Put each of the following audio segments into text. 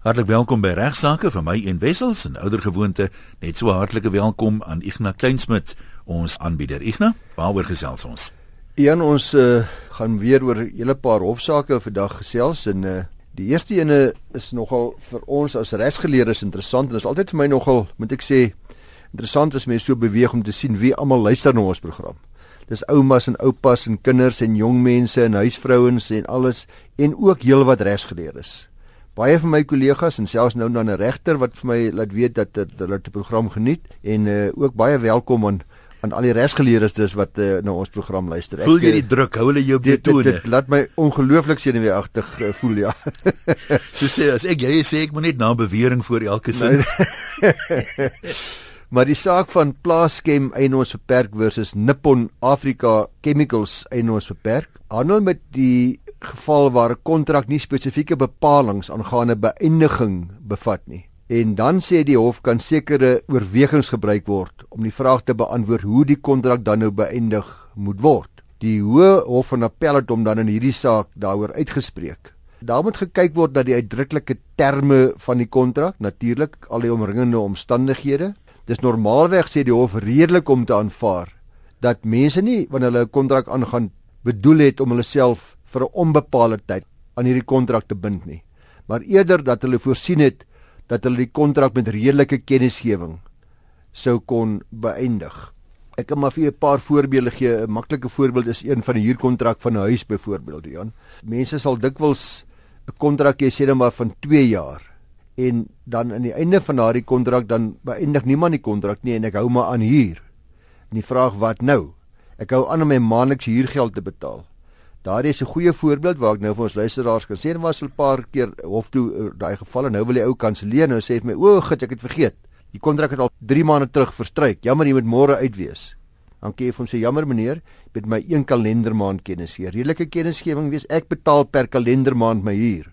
Hartlik welkom by Regsake van my en Wessels en ouer gewoonte. Net so hartlike welkom aan Ignas Kleinsmid ons aanbieder. Ignas waaroor gesels ons? Ian ons uh, gaan weer oor 'n hele paar hofsaake vandag gesels en uh, die eerste ene is nogal vir ons as regsgeleerdes interessant en is altyd vir my nogal moet ek sê interessant as mense so beweeg om te sien wie almal luister na ons program. Dis oumas en oupas en kinders en jong mense en huisvrouens en alles en ook heelwat regsgeleerdes baie van my kollegas en selfs nou dan 'n regter wat vir my laat weet dat hulle die program geniet en uh, ook baie welkom aan aan al die regsgeleerdes wat uh, na ons program luister. Ek voel jy die druk, hou hulle jou op die tone. Dit laat my ongelooflik senuweeagtig uh, voel ja. so sê as ek jy sê ek moet net na bewering voor elke sin. maar die saak van Plaaskem Eienaars Beperk versus Nippon Africa Chemicals Eienaars Beperk handel met die geval waar 'n kontrak nie spesifieke bepalinge aangaande beëindiging bevat nie. En dan sê die hof kan sekere oorwegings gebruik word om die vraag te beantwoord hoe die kontrak dan nou beëindig moet word. Die Hoë Hof van Appel het hom dan in hierdie saak daaroor uitgespreek. Daar moet gekyk word na die uitdruklike terme van die kontrak, natuurlik al die omringende omstandighede. Dis normaalweg sê die hof redelik om te aanvaar dat mense nie wanneer hulle 'n kontrak aangaan bedoel het om hulle self vir 'n onbepaalde tyd aan hierdie kontrak te bind nie, maar eerder dat hulle voorsien het dat hulle die kontrak met redelike kennisgewing sou kon beëindig. Ek kan maar vir 'n paar voorbeelde gee. 'n Maklike voorbeeld is een van die huurkontrak van 'n huis byvoorbeeld, Jan. Mense sal dikwels 'n kontrak hê sê dan maar van 2 jaar en dan aan die einde van daardie kontrak dan beëindig niemand die kontrak nie en ek hou maar aan huur. En die vraag wat nou? Ek hou aan om my maandelikse huurgeld te betaal. Daar is 'n goeie voorbeeld waar ek nou vir ons luisteraars kan sê, was 'n paar keer hof toe eh, daai geval en nou wil die ou kanselleer nou sê vir my, "O, gits, ek het vergeet. Die kontrak het al 3 maande terug verstryk. Jammer, jy moet môre uitwees." Dan kyk hom sê, "Jammer meneer, het my een kalendermaand kennis hier. Redelike kennisgewing wees ek betaal per kalendermaand my huur."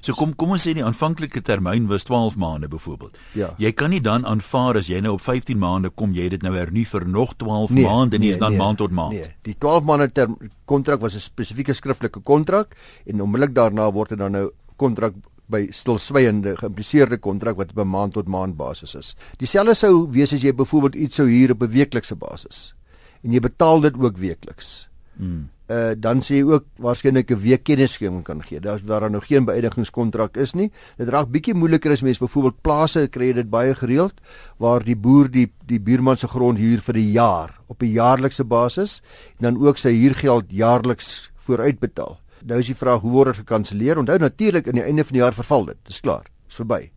So kom kom ons sê die aanvanklike termyn was 12 maande byvoorbeeld. Ja. Jy kan nie dan aanvaar as jy nou op 15 maande kom, jy dit nou hernu vir nog 12 nee, maande en nee, dis dan nee, maand tot maand. Nee, die 12 maande term kontrak was 'n spesifieke skriftelike kontrak en onmiddellik daarna word dit dan nou kontrak by stilswygende geïmpliseerde kontrak wat op 'n maand tot maand basis is. Dieselfde sou wees as jy byvoorbeeld iets sou huur op 'n weeklikse basis en jy betaal dit ook weekliks. Mm uh, dan sê jy ook waarskynlik 'n week kennisgewing kan gee. Daar's waar daar nog geen beëindigingskontrak is nie. Dit raak bietjie moeiliker as mense byvoorbeeld plase kry dit baie gereeld waar die boer die die buurman se grond huur vir 'n jaar op 'n jaarlikse basis en dan ook sy huurgeld jaarliks vooruitbetaal. Nou is die vraag hoe word dit gekanselleer? Onthou natuurlik aan die einde van die jaar verval dit. Dis klaar. Dis verby.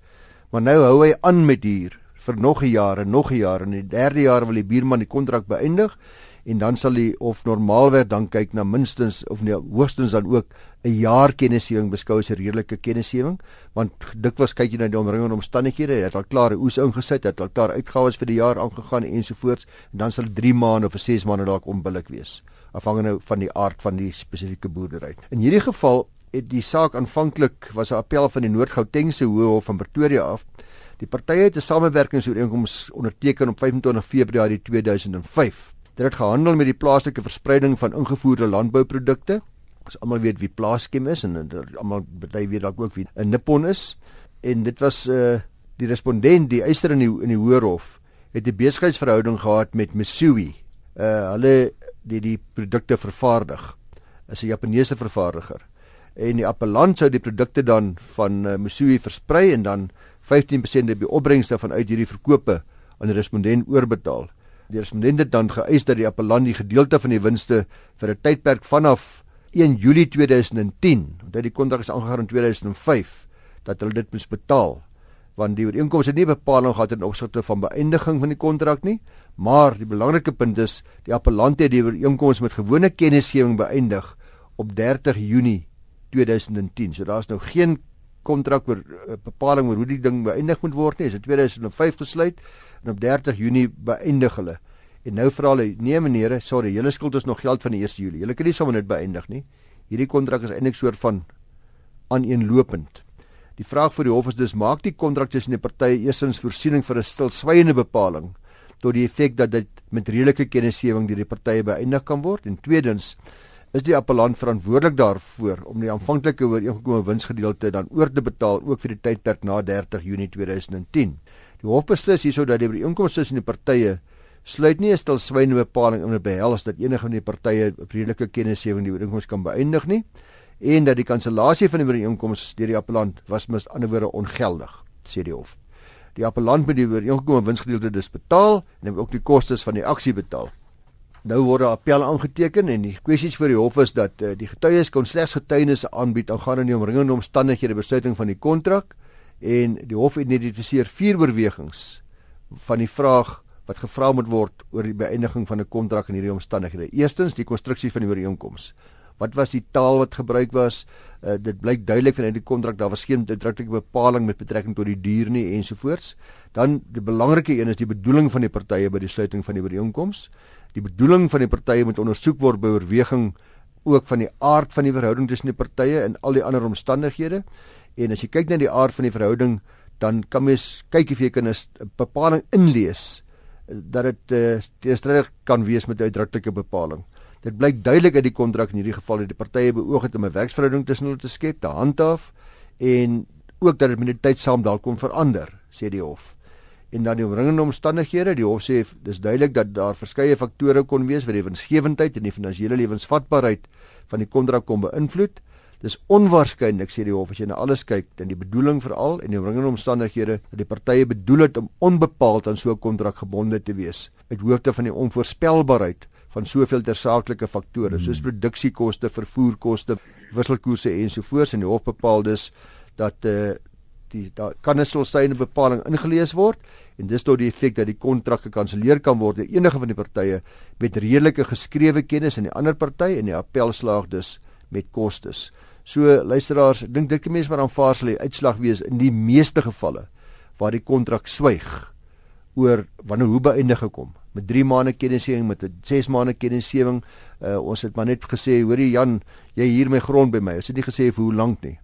Maar nou hou hy aan met huur vir nog 'n jaar en nog 'n jaar en in die derde jaar wil die buurman die kontrak beëindig en dan sal hy of normaalweg dan kyk na minstens of nee hoogstens dan ook 'n jaar kennisgewing beskou as 'n redelike kennisgewing want dikwels kyk jy na die omringende omstandighede jy het al klaar 'n oes ingesit het al klaar uitgawes vir die jaar aangegaan ensovoorts en dan sal 3 maande of 6 maande dalk onbillik wees afhangende van die aard van die spesifieke boerdery in hierdie geval het die saak aanvanklik was 'n appel van die Noord-Gautengse Hoë Hof van Pretoria af. Die partye het 'n samewerkingsooreenkoms onderteken op 25 Februarie 2005 Dit het gehandel met die plaaslike verspreiding van ingevoerde landbouprodukte. Ons almal weet wie Plaaskem is en almal baie weet dalk ook wie 'n Nippon is. En dit was uh die respondent, die eiser in die in die Hoërhof, het 'n besigheidsverhouding gehad met Mitsui. Uh hulle die die produkte vervaardig. Is 'n Japaneese vervaardiger. En die appellant sou die produkte dan van uh, Mitsui versprei en dan 15% op die opbrengste van uit hierdie verkope aan die respondent oorbetaal die respondent het dan geëis dat die appellant die gedeelte van die winste vir 'n tydperk vanaf 1 Julie 2010, omdat die kontrak is aangegaan in 2005, dat hulle dit moes betaal want die ooreenkoms het nie bepaling gehad in opsigte van beëindiging van die kontrak nie, maar die belangrike punt is die appellant het die ooreenkoms met gewone kennisgewing beëindig op 30 Junie 2010. So daar's nou geen kontrak oor uh, bepaling oor hoe die ding beëindig moet word nie. Is in 2005 gesluit en op 30 Junie beëindig hulle. En nou vra hulle: "Nee meneere, sorry, julle skuld ons nog geld van die 1 Julie. Julle kan nie sommer net beëindig nie. Hierdie kontrak is eintlik soort van aaneenlopend." Die vraag vir die hof is dus: maak die kontrak tussen die partye eersins voorsiening vir 'n stilswygende bepaling tot die effek dat dit met redelike kennisgewing deur die partye beëindig kan word en tweedens is die appellant verantwoordelik daarvoor om die aanvanklike ooreengekomme winsgedeelte dan oor te betaal ook vir die tydperk na 30 Junie 2010. Die hof beslis hierso dat die ooreenkomste tussen die partye sluit nie 'n stilswyne bepaling in behels dat enige van die partye redelike kennisgewing die ooreenkoms kan beëindig nie en dat die kansellasie van die ooreenkoms deur die appellant was mis ander woorde ongeldig, sê die hof. Die appellant moet die ooreengekomme winsgedeelte dus betaal en ook die kostes van die aksie betaal. Nou word 'n appel aangeteken en die kwessies vir die hof is dat uh, die getuies kon slegs getuienisse aanbied aangaande die omringende omstandighede besluiting van die kontrak en die hof identifiseer vier oorwegings van die vraag wat gevra moet word oor die beëindiging van 'n kontrak in hierdie omstandighede. Eerstens die konstruksie van die ooreenkoms. Wat was die taal wat gebruik was? Uh, dit blyk duidelik vanuit die kontrak daar was geen uitdruklike bepaling met betrekking tot die duur nie ensovoorts. Dan die belangrike een is die bedoeling van die partye by die sluiting van die ooreenkoms. Die bedoeling van die partye moet ondersoek word by oorweging ook van die aard van die verhouding tussen die partye en al die ander omstandighede. En as jy kyk na die aard van die verhouding, dan kan mens kyk of jy kan 'n bepaling inlees dat dit uh, teenstrydig kan wees met 'n uitdruklike bepaling. Dit blyk duidelik uit die kontrak in hierdie geval dat die partye beoog het om 'n werksverhouding tussen hulle te skep, te handhaaf en ook dat dit met die tyd saam dalk kon verander, sê die hof. En dan die omringende omstandighede, die hof sê dis duidelik dat daar verskeie faktore kon wees wat die winsgewendheid en die finansiële lewensvatbaarheid van die kontrak kon beïnvloed. Dis onwaarskynlik sê die hof as jy na alles kyk, dan die bedoeling veral en die omringende omstandighede dat die partye bedoel het om onbepaald aan so 'n kontrak gebonde te wees uit hoofde van die onvoorspelbaarheid van soveel tersaaklike faktore hmm. soos produksiekoste, vervoerkoste, wisselkoerse ensovoorts en die hof bepaal dus dat eh uh, die daar kan 'n solsyne bepaling ingelees word en dis tot die effek dat die kontrak gekanselleer kan word deur enige van die partye met redelike geskrewe kennis in die ander party en die appel slaag dus met kostes. So luisteraars, dink dit kan mense maar aanvaar sal die uitslag wees in die meeste gevalle waar die kontrak swyg oor wanneer hoe beëindig gekom met 3 maande kennisgewing met 'n 6 maande kennisgewing. Uh, ons het maar net gesê, hoorie Jan, jy hier my grond by my. Ons het nie gesê vir hoe lank nie.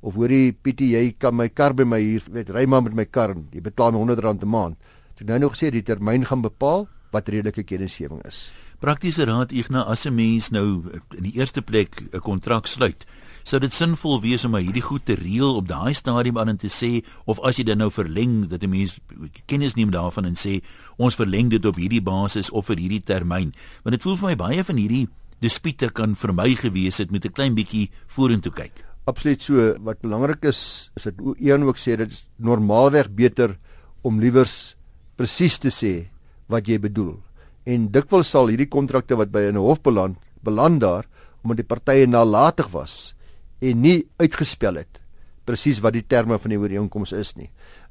Of hoorie Pietie, jy kan my kar by my hier, weet ry maar met my kar. Jy betaal my 100 rand 'n maand. Het nou nog gesê die termyn gaan bepaal wat redelike kennisgewing is. Praktiese raad Ignas as 'n mens nou in die eerste plek 'n kontrak sluit sou dit sinvol wees om hierdie goed te reël op daai stadium aan te sê of as jy dan nou verleng dat 'n mens kennis neem daarvan en sê ons verleng dit op hierdie basis of vir hierdie termyn want dit voel vir my baie van hierdie dispute kan vir my gewees het met 'n klein bietjie vorentoe kyk absoluut so wat belangrik is is dit een ook sê dit is normaalweg beter om liewers presies te sê wat jy bedoel en dikwels sal hierdie kontrakte wat by 'n hof beland beland daar omdat die partye nalatig was en nie uitgespel het presies wat die terme van die ooreenkoms is nie.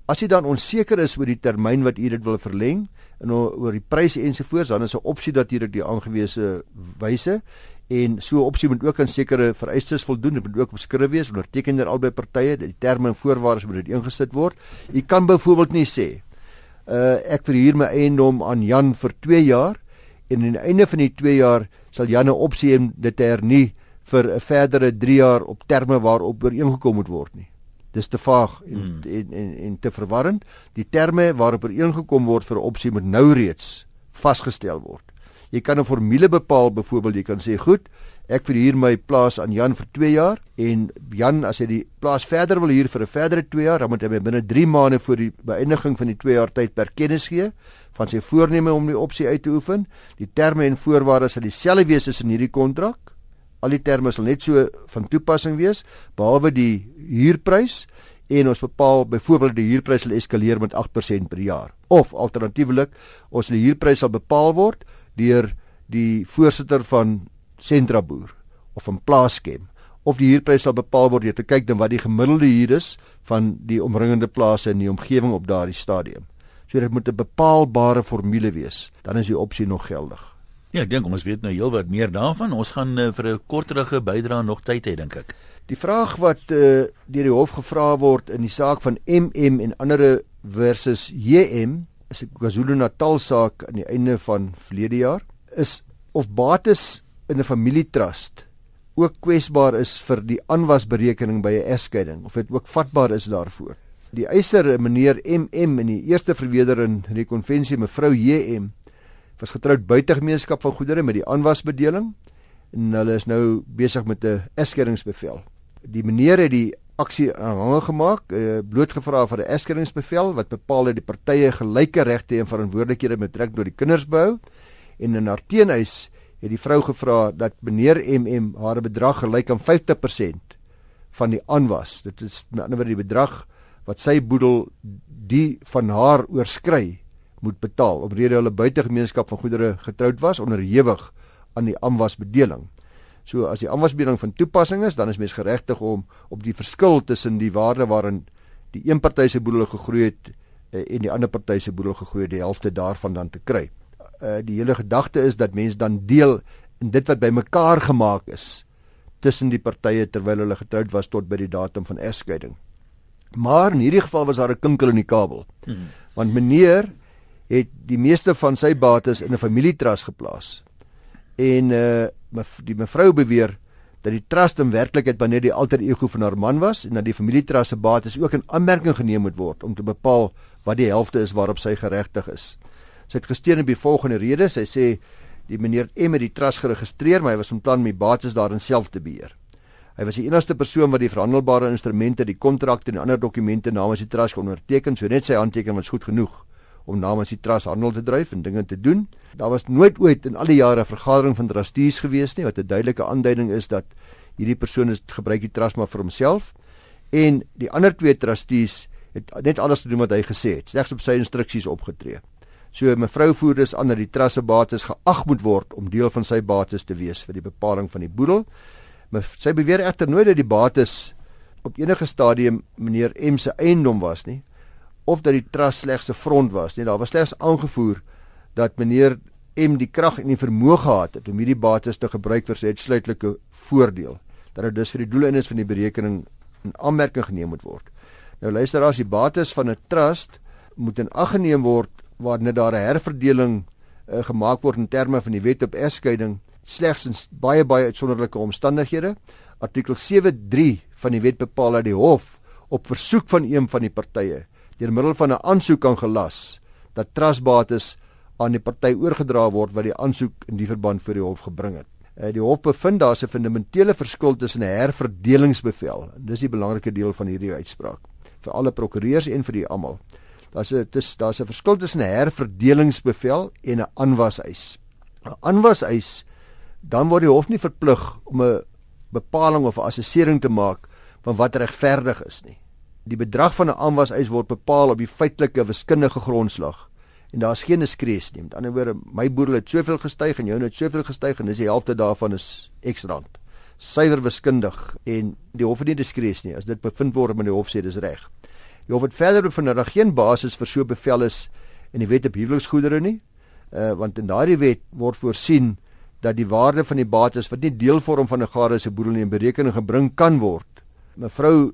As jy dan onseker is oor die termyn wat jy dit wil verleng en oor die pryse ensovoorts, dan is 'n opsie dat jy dit die aangewese wyse en so 'n opsie moet ook aan sekere vereistes voldoen. Dit moet ook beskryf wees onderteken deur albei partye die terme en voorwaardes moet ingesit word. Jy kan byvoorbeeld nie sê uh ek verhuur my eiendom aan Jan vir 2 jaar en aan die einde van die 2 jaar sal Jan 'n opsie hê dit te hernie vir 'n verdere 3 jaar op terme waarop ooreengekom moet word nie. Dis te vaag en, hmm. en en en te verwarrend. Die terme waarop ooreengekom word vir 'n opsie moet nou reeds vasgestel word. Jy kan 'n formule bepaal, byvoorbeeld jy kan sê, "Goed, ek verhuur my plaas aan Jan vir 2 jaar en Jan as hy die plaas verder wil huur vir 'n verdere 2 jaar, dan moet hy binne 3 maande voor die beëindiging van die 2 jaar tyd per kennis gee van sy voorneme om die opsie uit te oefen. Die terme en voorwaardes sal dieselfde wees as in hierdie kontrak." al die terme sal net so van toepassing wees behalwe die huurprys en ons bepaal byvoorbeeld die huurprys sal eskaleer met 8% per jaar of alternatiefelik ons die huurprys sal bepaal word deur die voorsitter van Sentraboer of van Plaaskem of die huurprys sal bepaal word deur te kyk dan wat die gemiddelde huur is van die omringende plase in die omgewing op daardie stadium. So dit moet 'n bepaalbare formule wees, dan is die opsie nog geldig. Ja, ek dink ons weet nou heelwat meer daarvan. Ons gaan uh, vir 'n korterige bydrae nog tyd hê dink ek. Die vraag wat uh, deur die hof gevra word in die saak van MM en ander versus JM is 'n KwaZulu-Natal saak aan die einde van verlede jaar is of bates in 'n familietrust ook kwesbaar is vir die aanwasberekening by 'n egskeiding of dit ook vatbaar is daarvoor. Die eiser meneer MM in die eerste verweder in die konvensie mevrou JM was getroud buite gemeenskap van goedere met die aanwasbedeling. en hulle is nou besig met 'n eskeringsbevel. Die meneer het die aksie aanhangig gemaak, uh, blootgevra vir 'n eskeringsbevel wat bepaal dat die partye gelyke regte en verantwoordelikhede met trek tot die kinders behou en in haar teenhuis het die vrou gevra dat meneer MM haar bedrag gelyk aan 50% van die aanwas. Dit is met ander woorde die bedrag wat sy boedel die van haar oorskry moet betaal omrede hulle buitegemeenskap van goedere getroud was onderhewig aan die aanwasbedeling. So as die aanwasbedeling van toepassing is, dan is mens geregtig om op die verskil tussen die waarde waarin die een party se boedel gegroei het eh, en die ander party se boedel gegroei het, die helfte daarvan dan te kry uh, die hele gedagte is dat mense dan deel in dit wat bymekaar gemaak is tussen die partye terwyl hulle getroud was tot by die datum van egskeiding. Maar in hierdie geval was daar 'n kinkel in die kabel. Hmm. Want meneer het die meeste van sy bates in 'n familietrust geplaas. En uh die mevrou beweer dat die trust in werklikheid wanneer die alter ego van haar man was en dat die familietrust se bates ook in aanmerking geneem moet word om te bepaal wat die helfte is waarop sy geregtig is. Sy het gesteun op die volgende rede. Sy sê die meneer M het die trust geregistreer, maar hy was van plan om die bates daarin self te beheer. Hy was die enigste persoon wat die verhandelbare instrumente, die kontrakte en ander dokumente namens die trust onderteken, so net sy handtekening was goed genoeg om namens die trust handel te dryf en dinge te doen. Daar was nooit ooit in al die jare 'n vergadering van trustees gewees nie wat 'n duidelike aanduiding is dat hierdie persoon is gebruik die trust maar vir homself en die ander twee trustees het net alles te doen wat hy gesê het, slegs op sy instruksies opgetree. So mevrou voer dus aan dat die trasse bates geag moet word om deel van sy bates te wees vir die bepaling van die boedel. Maar sy beweer egter nooit dat die bates op enige stadium meneer M se eiendom was nie of dat die tras slegs 'n front was nie. Daar was slegs aangevoer dat meneer M die krag en die vermoë gehad het om hierdie bates te gebruik vir sy uitsluitlike voordeel. Dat dit dus vir die doeleindes van die berekening in aanmerking geneem moet word. Nou luister as die bates van 'n trust moet in ag geneem word waarin daar 'n herverdeling uh, gemaak word in terme van die wet op egskeiding slegs in baie baie uitsonderlike omstandighede. Artikel 7.3 van die wet bepaal dat die hof op versoek van een van die partye deur middel van 'n aansoek kan gelas dat trustbates aan die party oorgedra word wat die aansoek in die verband voor die hof gebring het. Uh, die hof bevind daar 'n fundamentele verskil tussen 'n herverdelingsbevel dis die belangrike deel van hierdie uitspraak vir alle prokureurs en vir die almal daar's 'n daar's 'n verskil tussen 'n herverdelingsbevel en 'n aanwaseis. 'n Aanwaseis dan word die hof nie verplig om 'n bepaling of 'n assessering te maak van wat regverdig is nie. Die bedrag van 'n aanwaseis word bepaal op die feitelike wiskundige grondslag en daar's geen diskresie nie. Met ander woorde, my boedel het soveel gestyg en jou het soveel gestyg en dis die helfte daarvan is X rand. Suiwer wiskundig en die hof het nie diskresie nie. As dit bevind word, moet die hof sê dis reg. Jy hoef dit verder ook van dat daar geen basis vir so bevel is in die wet op huweliksgoedere nie. Uh want in daardie wet word voorsien dat die waarde van die bates wat nie deel vorm van 'n gade se boedel nie in berekening gebring kan word. Mevrou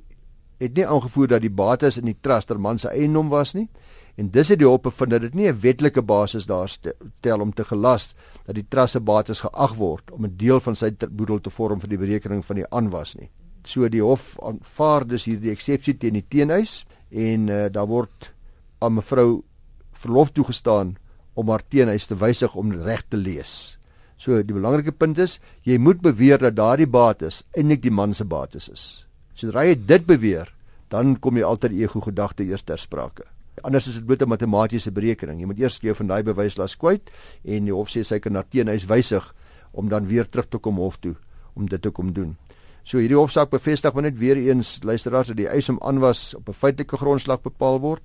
het nie aangevoer dat die bates in die trust ter man se eiendom was nie en dis het die hof bevind dat dit nie 'n wetlike basis daar stel om te gelas dat die trust se bates geag word om 'n deel van sy boedel te vorm vir die berekening van die aanwas nie. So die hof aanvaar dus hierdie eksepsie teen die teenhuis en uh, daar word aan mevrou verlof toegestaan om haar teenhuis te wysig om reg te lees. So die belangrike punt is jy moet beweer dat daardie bates eintlik die man se bates is. Sodra jy dit beweer, dan kom jy altyd ego gedagte eers ter sprake. Anders is dit bloot 'n matematiese berekening. Jy moet eers jou van daai bewys laat kwyt en die hof sê sy kan haar teenhuis wysig om dan weer terug te kom hof toe om dit te kom doen. So hierdie hofsaak bevestig maar net weer eens luisteraars dat die eis om aanwas op 'n feitelike grondslag bepaal word.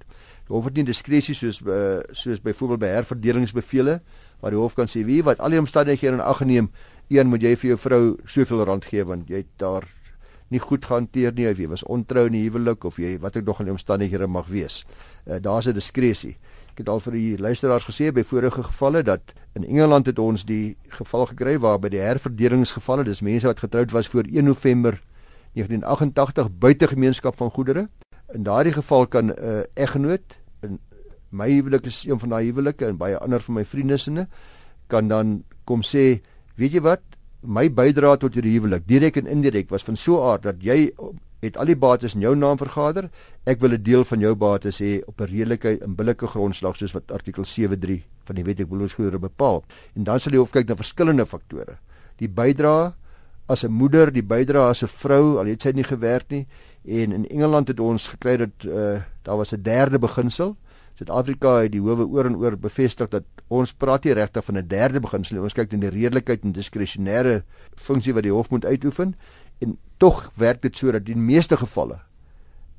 Die hof het nie diskresie soos uh, soos byvoorbeeld by herverdelingsbevele waar die hof kan sê wie wat al die omstandighede in ag geneem, een moet jy vir jou vrou soveel rand gee want jy het daar nie goed gehanteer nie of jy was ontrou in die huwelik of jy wat ek nog in die omstandighede mag wees. Uh, Daar's 'n diskresie. Ek het al vir die luisteraars gesê by vorige gevalle dat in Engeland het ons die geval gekry waar by die herverdelingsgevalle, dis mense wat getroud was voor 1 November 1988 buite gemeenskap van goedere. In daardie geval kan 'n uh, eggenoot in my huwelik is een van daai huwelike en baie ander van my vriendinne kan dan kom sê, weet jy wat, my bydrae tot hierdie huwelik, direk en indirek was van so 'n aard dat jy het al die bates in jou naam vergader. Ek wil 'n deel van jou bates hê op 'n redelike en billike grondslag soos wat artikel 73 van die Wet ek beloofsgoedere bepaal. En dan sal die hof kyk na verskillende faktore. die bydrae as 'n moeder, die bydrae as 'n vrou, al het sy nie gewerk nie. En in Engeland het ons gekry dat uh daar was 'n derde beginsel. Suid-Afrika het die howe oor en oor bevestig dat ons praat nie regtig van 'n derde beginsel nie. Ons kyk na die redelikheid en diskresionêre funksie wat die hof moet uitoefen en tog werk dit so dat in meeste gevalle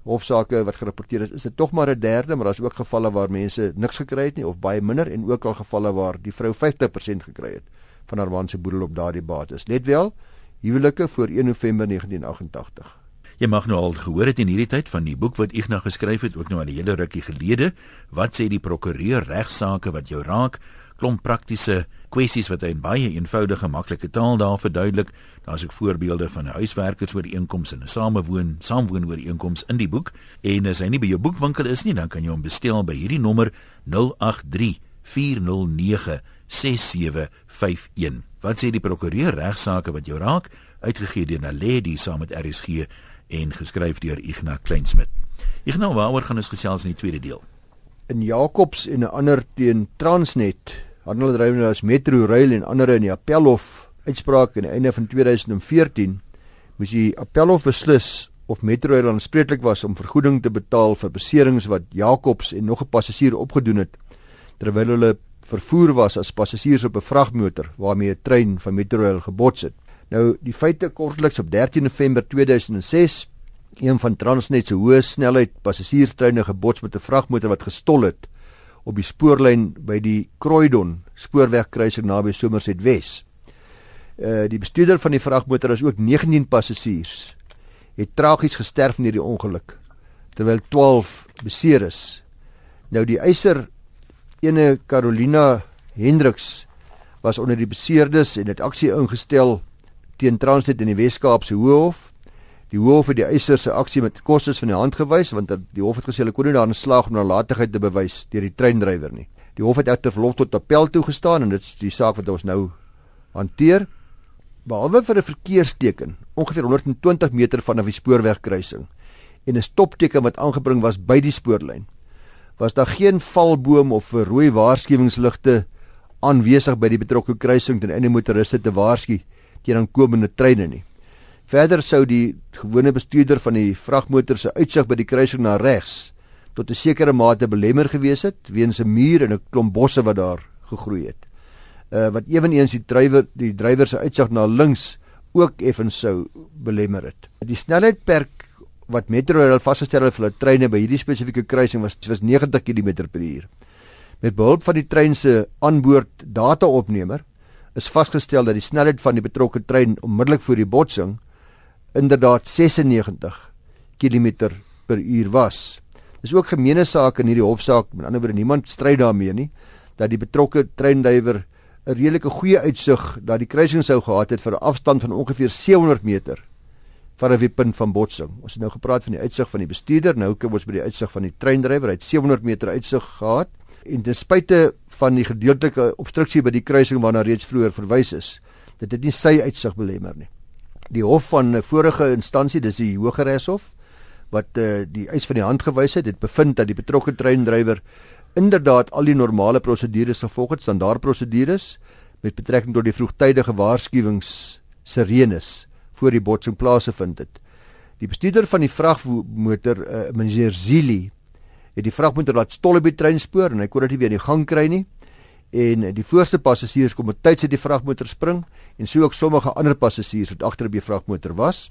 hofsaake wat gerapporteer is, is dit tog maar 'n derde, maar daar's ook gevalle waar mense niks gekry het nie of baie minder en ook al gevalle waar die vrou 50% gekry het van haar man se boedel op daardie bates. Let wel, huwelike voor 1 November 1988. Jy mag nou al gehoor het in hierdie tyd van die boek wat Ignas geskryf het, ook nou al 'n hele rukkie gelede. Wat sê die prokureur regsaake wat jou raak? Klomp praktiese kwessies wat hy in baie eenvoudige, maklike taal daar verduidelik. Daar's ook voorbeelde van 'n huiswerkersooreenkoms en 'n samewoon, saamwoonooreenkoms in die boek. En as hy nie by jou boekwinkel is nie, dan kan jy hom bestel by hierdie nommer 083 409 6751. Wat sê die prokureur regsaake wat jou raak? Uitgegee deur Naledi saam met RSG en geskryf deur Ignas Kleinsmid. Ignas, waaroor gaan ons gesels in die tweede deel? In Jacobs en 'n ander teen Transnet handeldrywer as Metro Rail en ander in die Appelhof uitspraak aan die einde van 2014 moes die Appelhof beslis of Metro Rail aanspreeklik was om vergoeding te betaal vir beserings wat Jacobs en nog 'n passasier opgedoen het terwyl hulle vervoer was as passasiers op 'n vragmotor waarmee 'n trein van Metro Rail gebots het. Nou die feite kortliks op 13 November 2006 een van Transnet se hoë snelheid passasierstreine gebots met 'n vragmotor wat gestol het op die spoorlyn by die Croydon spoorwegkruising naby Somerset Wes. Uh die bestuurder van die vragmotor is ook 19 passasiers het tragies gesterf in hierdie ongeluk terwyl 12 beseer is. Nou die eiser ene Carolina Hendriks was onder die beseerdes en het aksie ingestel teen Transnet in die Wes-Kaapse Hoofhof Die hoof het die eiser se aksie met kostes van die hand gewys want die hof het gesê hulle kon nie daarin slaag om nalatigheid te bewys deur die treindrywer nie. Die hof het egter verlof tot appel toegestaan en dit is die saak wat ons nou hanteer. Behalwe vir 'n verkeersteken ongeveer 120 meter vanaf die spoorwegkruising en 'n stopteken wat aangebring was by die spoorlyn, was daar geen valboom of rooi waarskuwingsligte aanwesig by die betrokke kruising ten einde motoriste te waarsku teen aankomende treine nie. Verder sou die gewone bestuurder van die vragmotor se uitsig by die kruising na regs tot 'n sekere mate belemmer gewees het weens 'n muur en 'n klomp bosse wat daar gegroei het. Uh wat ewenigs die drywer die drywer se uitsig na links ook effens sou belemmer het. Die snelheidperk wat Metrorail vasgestel het vir hulle treine by hierdie spesifieke kruising was was 90 km/h. Met behulp van die trein se aanboord dataopnemer is vasgestel dat die snelheid van die betrokke trein onmiddellik voor die botsing inderdaad 96 km per uur was. Dis ook gemeene saak in hierdie hofsaak, met ander woorde niemand stry daarmee nie, dat die betrokke treinduiwer 'n redelike goeie uitsig dat die kruising sou gehad het vir 'n afstand van ongeveer 700 meter van 'n punt van botsing. Ons het nou gepraat van die uitsig van die bestuurder, nou kom ons by die uitsig van die treindrywer. Hy het 700 meter uitsig gehad en ten spyte van die gedeeltelike obstruksie by die kruising waarna reeds vroeër verwys is, dit het nie sy uitsig belemmer nie die hof van vorige instansie, dis die Hooggeregshof wat uh, die eis van die hand gewys het, het bevind dat die betrokke treindrywer inderdaad al die normale prosedures gevolg het, standaardprosedures met betrekking tot die vroegtydige waarskuwings sirenes voor die botsing plaasgevind het. Die bestuurder van die vragmotor, uh, meneer Zili, het die vragmotor laat stol op die treinspoor en hy kon dit nie weer in die gang kry nie en die voorste passasiers kom met tyd uit die vragmotor spring en so ook sommige ander passasiers wat agter op die vragmotor was.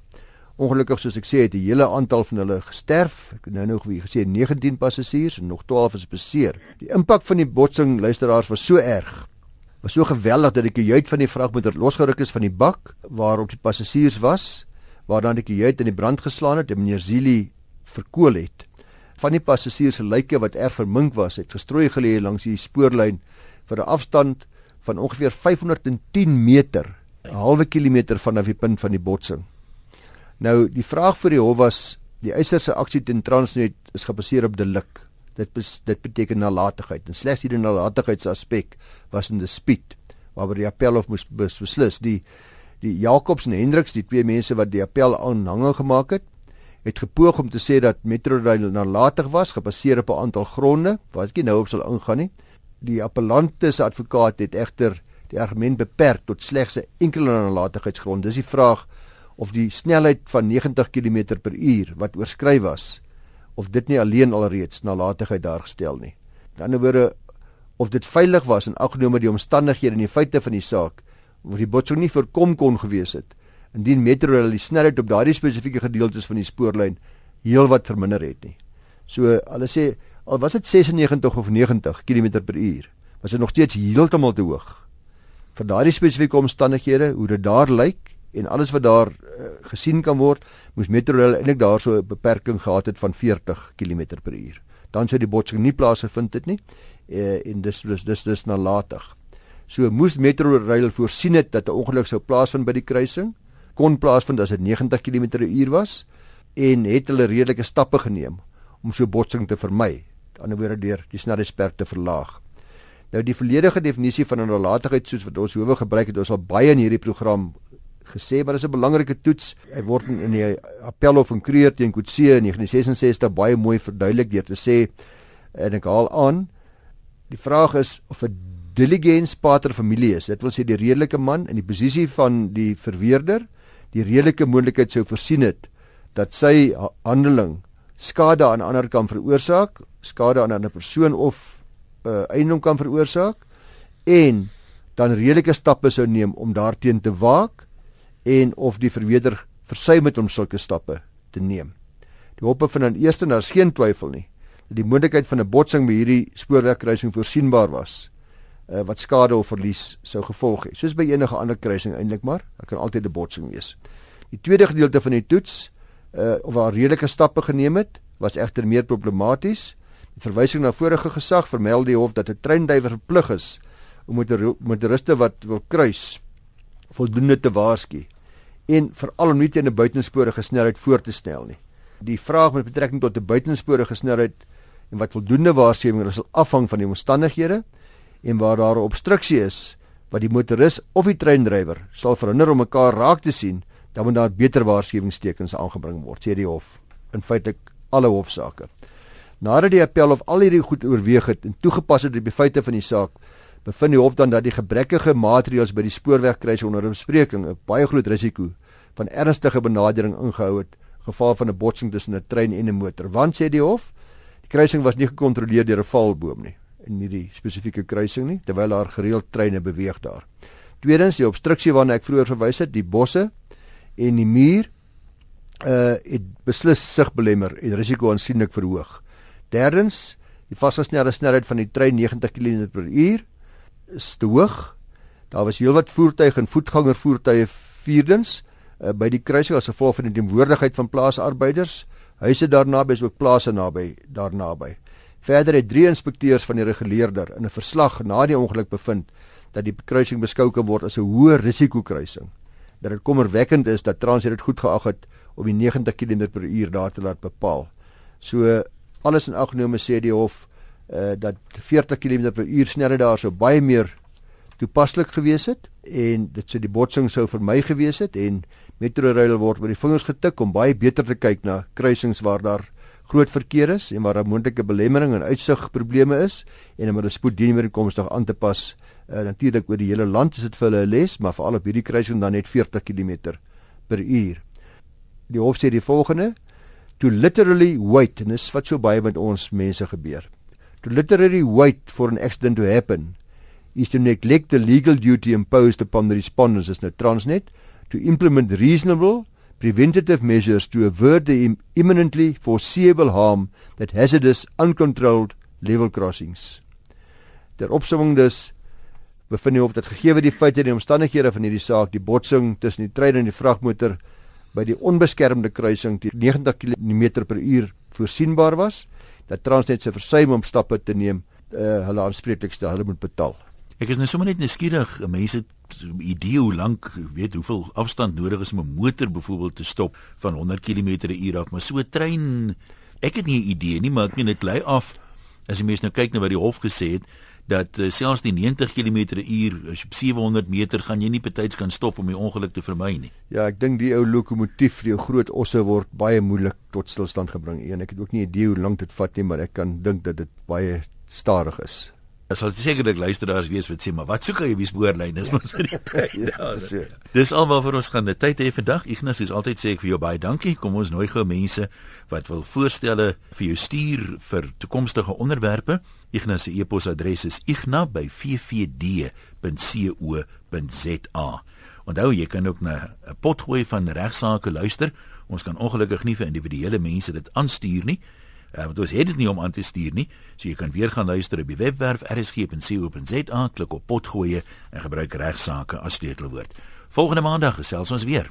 Ongelukkig soos ek sê het die hele aantal van hulle gesterf. Ek nou nog wie gesê 19 passasiers en nog 12 is beseer. Die impak van die botsing luisteraars was so erg. Was so geweldig dat die kajuit van die vragmotor losgeruk is van die bak waarop die passasiers was, waar dan die kajuit in die brand geslaan het en meneer Zili verkoel het. Van die passasiers se lyke wat erg vermink was, het gestrooi gelê langs die spoorlyn vir 'n afstand van ongeveer 510 meter, 'n halwe kilometer vanaf die punt van die botsing. Nou die vraag vir die hof was die eiser se aksie teen Transnet is gebaseer op delik. Dit bes, dit beteken nalatigheid en slegs hierdie nalatigheidsaspek was in die speed waaroor die appelhof moes bes, beslis. Die die Jacobs en Hendriks, die twee mense wat die appel aanhangig gemaak het, het gepoog om te sê dat Metrorail nalatig was gebaseer op 'n aantal gronde wat ek nie nou op sal ingaan nie die appellante se advokaat het egter die argument beperk tot slegs 'n enkele nalatigheidsgrond. Dis die vraag of die snelheid van 90 km/h wat oorskry was of dit nie alleen alreeds nalatigheid daargestel nie. In ander woorde of dit veilig was en aggenome die omstandighede en die feite van die saak of die botsing nie voorkom kon gewees het indien Metrorail die snelheid op daardie spesifieke gedeeltes van die spoorlyn heelwat verminder het nie. So hulle sê al was dit 96 of 90 km/h, was dit nog steeds heeltemal te hoog. Vir daardie spesifieke omstandighede, hoe dit daar lyk en alles wat daar uh, gesien kan word, moes Metrorail eintlik daarso 'n beperking gehad het van 40 km/h. Dan sou die botsing nie plaasgevind het nie uh, en dis dis dis, dis nalatig. So moes Metrorail voorsien het dat 'n ongeluk sou plaasvind by die kruising, kon plaasvind as dit 90 km/h was en het hulle redelike stappe geneem om so botsing te vermy ander woorde deur die snelheidsperk te verlaag. Nou die volledige definisie van 'n nalatigheid soos wat ons hoewe gebruik het, ons al baie in hierdie program gesê, maar dis 'n belangrike toets. Hy word in die Appelhof in Kreer teen Kutse in 1966 baie mooi verduidelik deur te sê en ek haal aan die vraag is of 'n diligence pater familie is. Dit wil sê die redelike man in die posisie van die verweerder die redelike moontlikheid sou voorsien het dat sy handeling skade aan ander kan veroorsaak skade aan 'n ander persoon of 'n uh, eiendom kan veroorsaak en dan redelike stappe sou neem om daarteen te waak en of die verweerder versuim het om sulke stappe te neem. Die hoppe van aan eerste daar's geen twyfel nie dat die moontlikheid van 'n botsing by hierdie spoorwegkruising voorsienbaar was uh, wat skade of verlies sou gevolg het. Soos by enige ander kruising eintlik maar, daar kan altyd 'n botsing wees. Die tweede gedeelte van die toets uh, of waar redelike stappe geneem het, was egter meer problematies verwysing na vorige gesag vermeld die hof dat 'n treindywer verplig is om met motoriste wat wil kruis voldoende te waarsku en veral om nie teen 'n buitensporige snelheid voor te stel nie. Die vraag met betrekking tot 'n buitensporige snelheid en wat voldoende waarskuwing sal afhang van die omstandighede en waar daar 'n obstruksie is wat die motoris of die treindrywer sal verhinder om mekaar raak te sien, dan moet daar beter waarskuwingstekens aangebring word, sê die hof in feite alle hofsaake. Nadat die appel of al hierdie goed oorweeg het en toegepas het op die feite van die saak, bevind die hof dan dat die gebrekkige maatreëls by die spoorwegkruising onder bespreking 'n baie groot risiko van ernstige benadering ingehou het geval van 'n botsing tussen 'n trein en 'n motor. Want sê die hof, die kruising was nie gekontroleer deur 'n valboom nie in hierdie spesifieke kruising nie, terwyl daar gereeld treine beweeg daar. Tweedens, die obstruksie waarna ek vroeër verwys het, die bosse en die muur uh het beslis sig belemmer en risiko aansienlik verhoog. Derdens, die vasgesnelde snelheid van die trein 90 km/h is te hoog. Daar was heelwat voertuie en voetgangervoertuie vierdens uh, by die kruising as gevolg van die teenwoordigheid van plaasarbeiders. Huise daarna by is ook plase naby daarnaby. Verder het drie inspekteurs van die reguleerder in 'n verslag na die ongeluk bevind dat die kruising beskou kan word as 'n hoë risiko kruising. Dat dit kommerwekkend is dat Transnet dit goed geag het om die 90 km/h daar te laat bepaal. So alles in ag genome sê die hof uh, dat 40 km/h snelheid daar sou baie meer toepaslik gewees het en dit sou die botsing sou vermy gewees het en Metrorail word met die vingers getik om baie beter te kyk na kruisings waar daar groot verkeer is en waar daar moontlike belemmering en uitsigprobleme is en om hulle spoeddienmerkomstig aan te pas uh, natuurlik oor die hele land is dit vir hulle 'n les maar veral op hierdie kruising dan net 40 km/h. Die hof sê die volgende to literally wait en dis wat so baie met ons mense gebeur. To literally wait for an accident to happen is to neglect the legal duty imposed upon the respondents as no transnet to implement reasonable preventative measures to avert the imminently foreseeable harm that hazardous uncontrolled level crossings. Ter opsomming dus bevind die hof dat gegee die feite en die omstandighede van hierdie saak die botsing tussen die trein en die vragmotor by die onbeskermde kruising die 90 km/h voorsienbaar was dat Transnet se versuim om stappe te neem uh, hulle aanspreeklik stel hulle moet betaal. Ek is nou sommer net nuuskierig, mense idee hoe lank, weet hoeveel afstand nodig is om 'n motor byvoorbeeld te stop van 100 km/h af, maar so 'n trein, ek het nie 'n idee nie, maar ek net dit lei af as jy mens nou kyk na wat die hof gesê het, dat uh, selfs die 90 km/h as jy op 700 meter gaan jy nie betyds kan stop om die ongeluk te vermy nie. Ja, ek dink die ou lokomotief, die ou groot osse word baie moeilik tot stilstand gebring. En ek het ook nie 'n idee hoe lank dit vat nie, maar ek kan dink dat dit baie stadig is. Daar sal sekerlik luisteraars wees wat sê, "Maar wat soek jy wie spoorlyn is mos vir die tyd." Ja, dis so. Dis almal vir ons gaan die tyd hê vandag. Ignas is altyd sê ek vir jou baie dankie. Kom ons nooi gou mense wat wil voorstelle vir jou stuur vir toekomstige onderwerpe. Ignas se e-posadres is igna@ffd.co.za. Onthou jy kan ook na 'n potgooi van regsaake luister. Ons kan ongelukkig nie vir individuele mense dit aanstuur nie. Uh, want ons het dit nie om aan te stuur nie. So jy kan weer gaan luister op die webwerf rsg.co.za, klik op potgooi en gebruik regsaake as sleutelwoord. Volgende maandag gesels ons weer.